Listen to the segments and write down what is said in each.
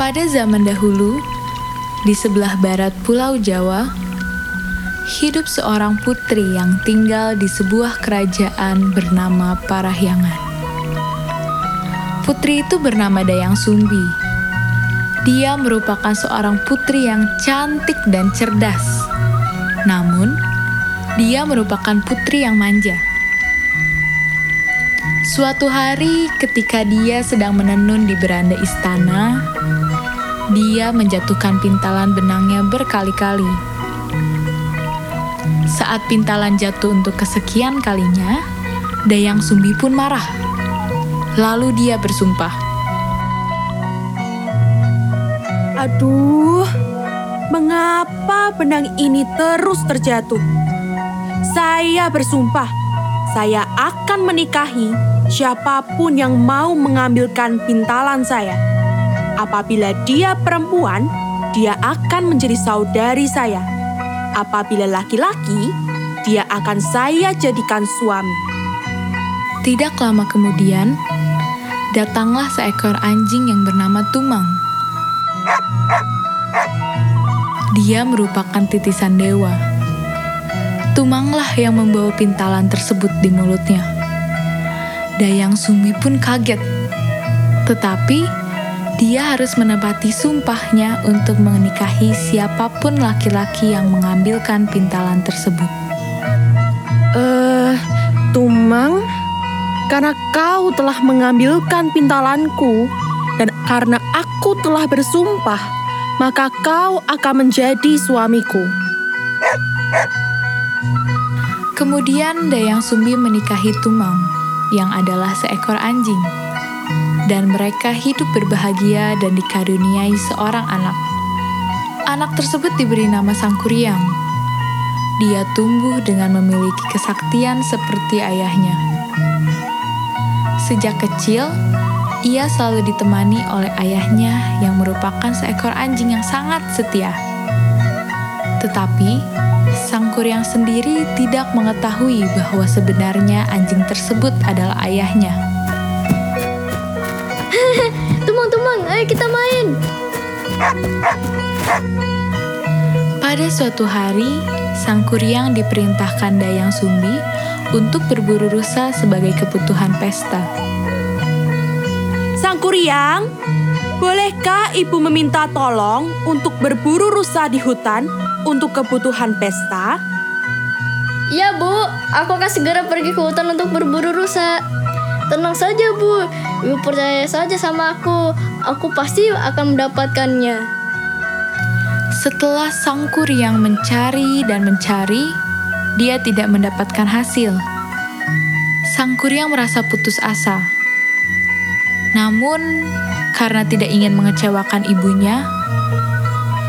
Pada zaman dahulu, di sebelah barat Pulau Jawa, hidup seorang putri yang tinggal di sebuah kerajaan bernama Parahyangan. Putri itu bernama Dayang Sumbi. Dia merupakan seorang putri yang cantik dan cerdas. Namun, dia merupakan putri yang manja. Suatu hari, ketika dia sedang menenun di beranda istana, dia menjatuhkan pintalan benangnya berkali-kali. Saat pintalan jatuh untuk kesekian kalinya, Dayang Sumbi pun marah. Lalu dia bersumpah, Aduh, mengapa benang ini terus terjatuh? Saya bersumpah, saya akan menikahi siapa pun yang mau mengambilkan pintalan saya. Apabila dia perempuan, dia akan menjadi saudari saya. Apabila laki-laki, dia akan saya jadikan suami. Tidak lama kemudian, datanglah seekor anjing yang bernama Tumang. Dia merupakan titisan dewa. Tumanglah yang membawa pintalan tersebut di mulutnya. Dayang Sumbi pun kaget. Tetapi, dia harus menepati sumpahnya untuk menikahi siapa pun laki-laki yang mengambilkan pintalan tersebut. Eh, Tumang, karena kau telah mengambilkan pintalanku dan karena aku telah bersumpah, maka kau akan menjadi suamiku. Kemudian Dayang Sumbi menikahi Tumang, yang adalah seekor anjing. Dan mereka hidup berbahagia dan dikaruniai seorang anak. Anak tersebut diberi nama Sangkuriang. Dia tumbuh dengan memiliki kesaktian seperti ayahnya. Sejak kecil, ia selalu ditemani oleh ayahnya yang merupakan seekor anjing yang sangat setia. Tetapi, sang kuryang sendiri tidak mengetahui bahwa sebenarnya anjing tersebut adalah ayahnya. Ayo kita main. Pada suatu hari, sang kuryang diperintahkan Dayang Sumbi untuk berburu rusa sebagai kebutuhan pesta. Sang Kuryang, bolehkah ibu meminta tolong untuk berburu rusa di hutan untuk kebutuhan pesta? Iya bu, aku akan segera pergi ke hutan untuk berburu rusa. Tenang saja bu, ibu percaya saja sama aku. Aku pasti akan mendapatkannya. Setelah sang kuryang mencari dan mencari, dia tidak mendapatkan hasil. Sang kuryang merasa putus asa. Namun, karena tidak ingin mengecewakan ibunya,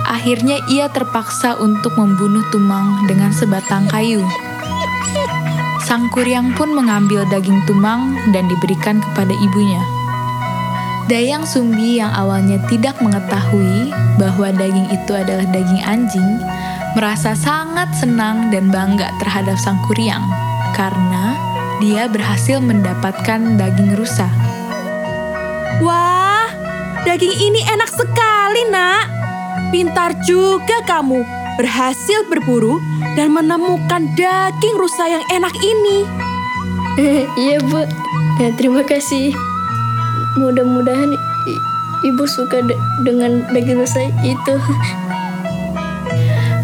akhirnya ia terpaksa untuk membunuh Tumang dengan sebatang kayu. Sang kuryang pun mengambil daging Tumang dan diberikan kepada ibunya. Dayang Sumbi yang awalnya tidak mengetahui bahwa daging itu adalah daging anjing, merasa sangat senang dan bangga terhadap sang kuryang karena dia berhasil mendapatkan daging rusa. Wah, daging ini enak sekali, Nak. Pintar juga kamu berhasil berburu dan menemukan daging rusa yang enak ini. Iya bu, ya, terima kasih. Mudah-mudahan ibu suka de- dengan daging rusa itu.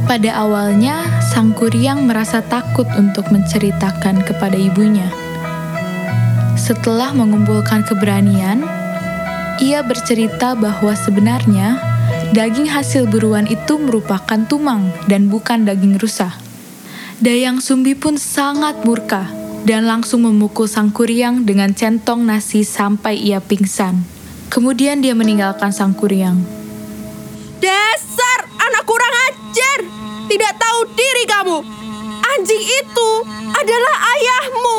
Pada awalnya, sang kuryang merasa takut untuk menceritakan kepada ibunya. Setelah mengumpulkan keberanian, ia bercerita bahwa sebenarnya daging hasil buruan itu merupakan tumang dan bukan daging rusa. Dayang Sumbi pun sangat murka dan langsung memukul sang kuryang dengan centong nasi sampai ia pingsan. Kemudian dia meninggalkan sang kuryang. Dasar anak kurang ajar! Tidak tahu diri kamu. Anjing itu adalah ayahmu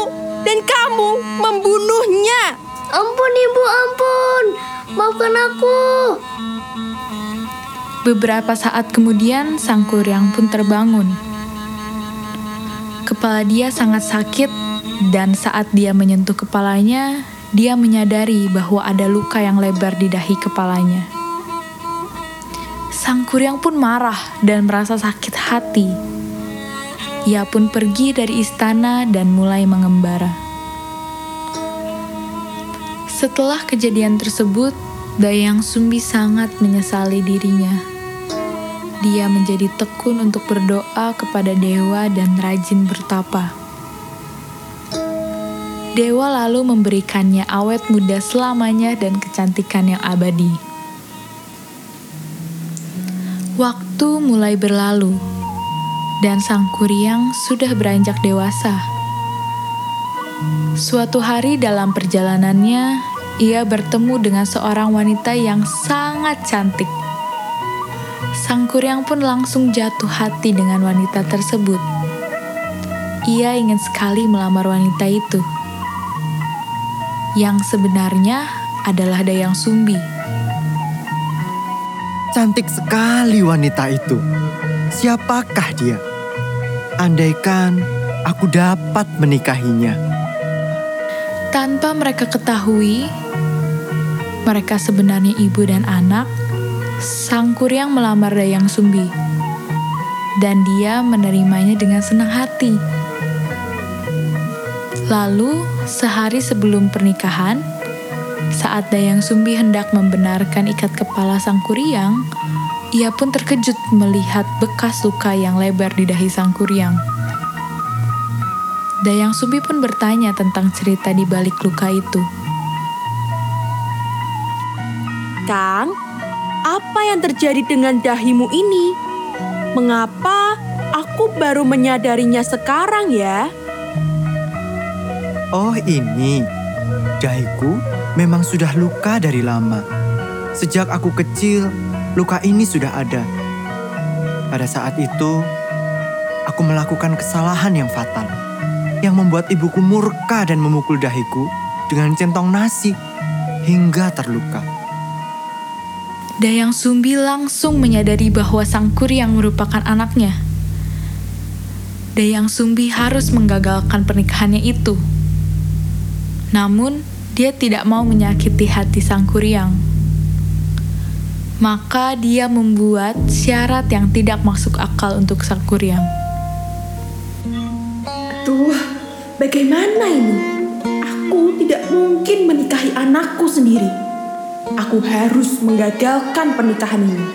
dan kamu membunuhnya. Ampun ibu, ampun. Maafkan aku. Beberapa saat kemudian, sang kuryang pun terbangun. Kepala dia sangat sakit, dan saat dia menyentuh kepalanya, dia menyadari bahwa ada luka yang lebar di dahi kepalanya. Sang Kuryang pun marah dan merasa sakit hati. Ia pun pergi dari istana dan mulai mengembara. Setelah kejadian tersebut, Dayang Sumbi sangat menyesali dirinya. Dia menjadi tekun untuk berdoa kepada dewa dan rajin bertapa. Dewa lalu memberikannya awet muda selamanya dan kecantikan yang abadi. Waktu mulai berlalu, dan sang kuryang sudah beranjak dewasa. Suatu hari dalam perjalanannya, ia bertemu dengan seorang wanita yang sangat cantik. Sang kuryang pun langsung jatuh hati dengan wanita tersebut. Ia ingin sekali melamar wanita itu, yang sebenarnya adalah Dayang Sumbi. Cantik sekali wanita itu. Siapakah dia? Andaikan aku dapat menikahinya. Tanpa mereka ketahui, mereka sebenarnya ibu dan anak, Sang Kuryang melamar Dayang Sumbi. Dan dia menerimanya dengan senang hati. Lalu, sehari sebelum pernikahan, saat Dayang Sumbi hendak membenarkan ikat kepala Sang Kuryang, ia pun terkejut melihat bekas luka yang lebar di dahi Sang Kuryang. Dayang Sumbi pun bertanya tentang cerita di balik luka itu. Kang, apa yang terjadi dengan dahimu ini? Mengapa aku baru menyadarinya sekarang ya? Oh ini, dahiku memang sudah luka dari lama. Sejak aku kecil, luka ini sudah ada. Pada saat itu, aku melakukan kesalahan yang fatal. Yang membuat ibuku murka dan memukul dahiku dengan centong nasi hingga terluka. Dayang Sumbi langsung menyadari bahwa Sang Kuryang merupakan anaknya. Dayang Sumbi harus menggagalkan pernikahannya itu. Namun, dia tidak mau menyakiti hati Sang Kuryang. Maka dia membuat syarat yang tidak masuk akal untuk Sang Kuryang. Aduh, bagaimana ini? Aku tidak mungkin menikahi anakku sendiri. Aku harus menggagalkan pernikahan ini.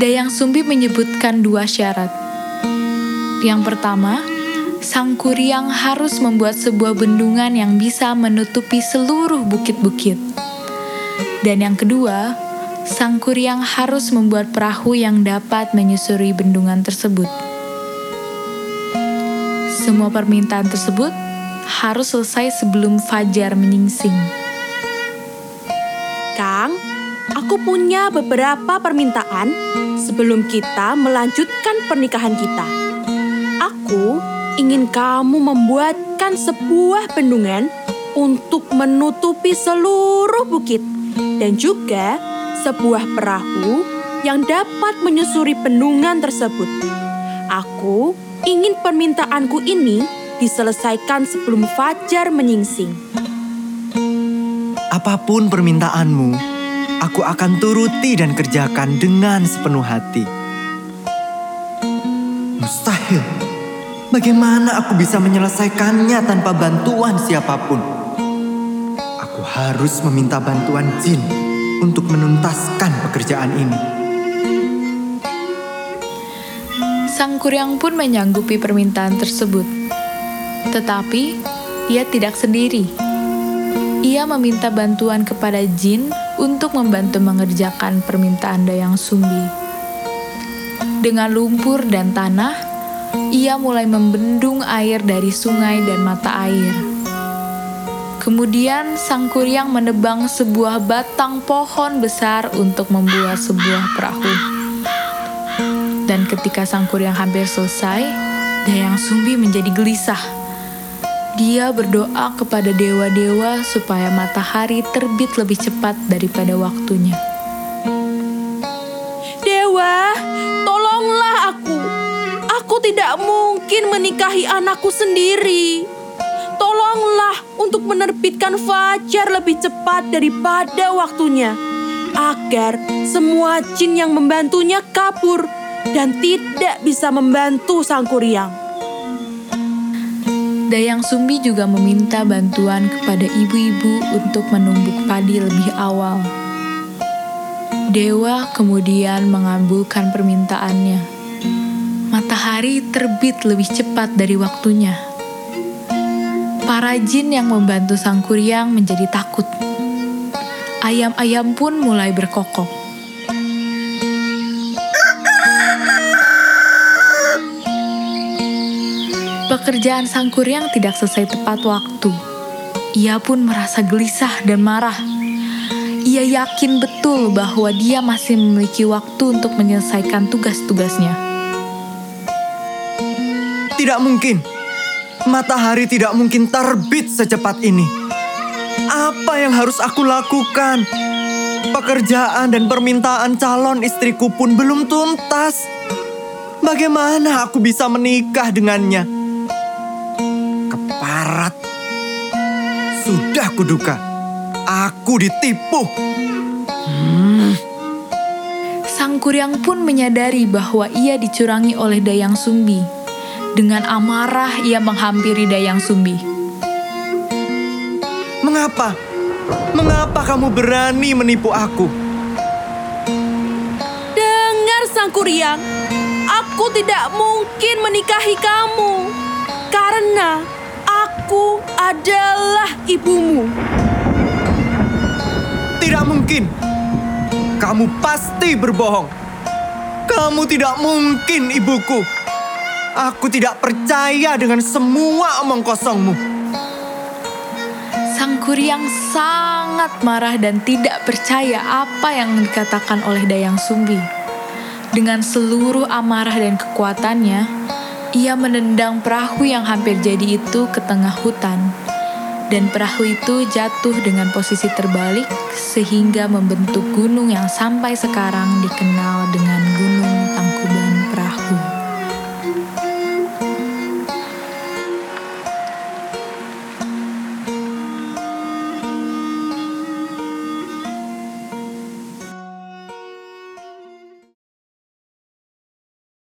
Dayang Sumbi menyebutkan dua syarat. Yang pertama, Sang Kuryang harus membuat sebuah bendungan yang bisa menutupi seluruh bukit-bukit. Dan yang kedua, Sang Kuryang harus membuat perahu yang dapat menyusuri bendungan tersebut. Semua permintaan tersebut harus selesai sebelum fajar menyingsing. Kang, aku punya beberapa permintaan sebelum kita melanjutkan pernikahan kita. Aku ingin kamu membuatkan sebuah bendungan untuk menutupi seluruh bukit dan juga sebuah perahu yang dapat menyusuri bendungan tersebut. Aku ingin permintaanku ini diselesaikan sebelum fajar menyingsing. Apa pun permintaanmu, aku akan turuti dan kerjakan dengan sepenuh hati. Mustahil. Bagaimana aku bisa menyelesaikannya tanpa bantuan siapa pun? Aku harus meminta bantuan jin untuk menuntaskan pekerjaan ini. Sang Kuryang pun menyanggupi permintaan tersebut. Tetapi, ia tidak sendiri. Ia meminta bantuan kepada jin untuk membantu mengerjakan permintaan Dayang Sumbi. Dengan lumpur dan tanah, ia mulai membendung air dari sungai dan mata air. Kemudian Sang Kuryang menebang sebuah batang pohon besar untuk membuat sebuah perahu. Dan ketika Sang Kuryang hampir selesai, Dayang Sumbi menjadi gelisah. Dia berdoa kepada dewa-dewa supaya matahari terbit lebih cepat daripada waktunya. Dewa, tidak mungkin menikahi anakku sendiri. Tolonglah untuk menerbitkan fajar lebih cepat daripada waktunya. agar semua jin yang membantunya kabur dan tidak bisa membantu Sang Kuryang. Dayang Sumbi juga meminta bantuan kepada ibu-ibu untuk menumbuk padi lebih awal. Dewa kemudian mengabulkan permintaannya. Matahari terbit lebih cepat dari waktunya. Para jin yang membantu Sang Kuryang menjadi takut. Ayam-ayam pun mulai berkokok. Pekerjaan Sang Kuryang tidak selesai tepat waktu. Ia pun merasa gelisah dan marah. Ia yakin betul bahwa dia masih memiliki waktu untuk menyelesaikan tugas-tugasnya. Tidak mungkin. Matahari tidak mungkin terbit secepat ini. Apa yang harus aku lakukan? Pekerjaan dan permintaan calon istriku pun belum tuntas. Bagaimana aku bisa menikah dengannya? Keparat. Sudah kuduga. Aku ditipu. Sang Kuryang pun menyadari bahwa ia dicurangi oleh Dayang Sumbi. Dengan amarah ia menghampiri Dayang Sumbi. Mengapa? Mengapa kamu berani menipu aku? Dengar Sang Kuryang, aku tidak mungkin menikahi kamu karena aku adalah ibumu. Tidak mungkin. Kamu pasti berbohong. Kamu tidak mungkin ibuku. Aku tidak percaya dengan semua omong kosongmu. Sang Kuryang sangat marah dan tidak percaya apa yang dikatakan oleh Dayang Sumbi. Dengan seluruh amarah dan kekuatannya, ia menendang perahu yang hampir jadi itu ke tengah hutan. Dan perahu itu jatuh dengan posisi terbalik sehingga membentuk gunung yang sampai sekarang dikenal dengan Gunung